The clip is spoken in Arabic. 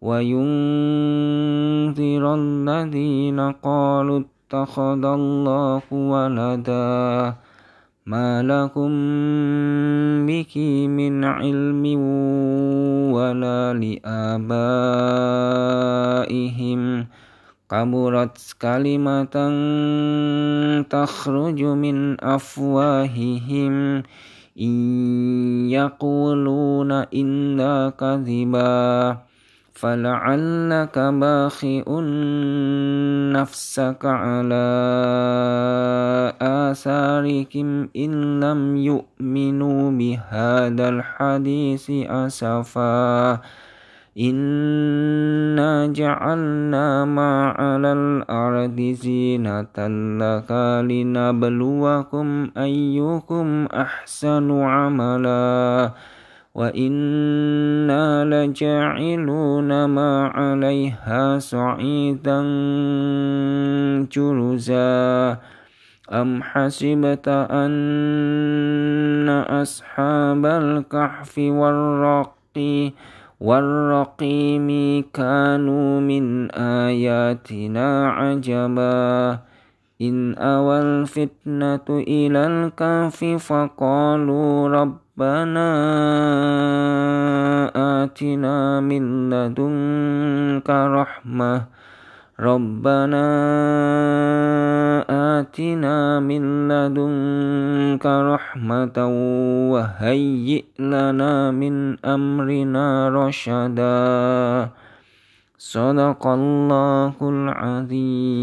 وينذر الذين قالوا اتخذ الله ولدا ما لكم به من علم ولا لآبائهم كبرت كلمة تخرج من أفواههم إن يقولون إلا كذبا فلعلك باخئ نفسك على آثاركم إن لم يؤمنوا بهذا الحديث أسفا إنا جعلنا ما على الأرض زينة لك لنبلوكم أيكم أحسن عملاً وإنا لجاعلون ما عليها صعيدا جرزا أم حسبت أن أصحاب الكهف والرق والرقيم كانوا من آياتنا عجبا إن أوى الفتنة إلى الكهف فقالوا رب ربنا آتنا من لدنك رحمة. ربنا آتنا من لدنك رحمة وهيئ لنا من أمرنا رشدا. صدق الله العظيم.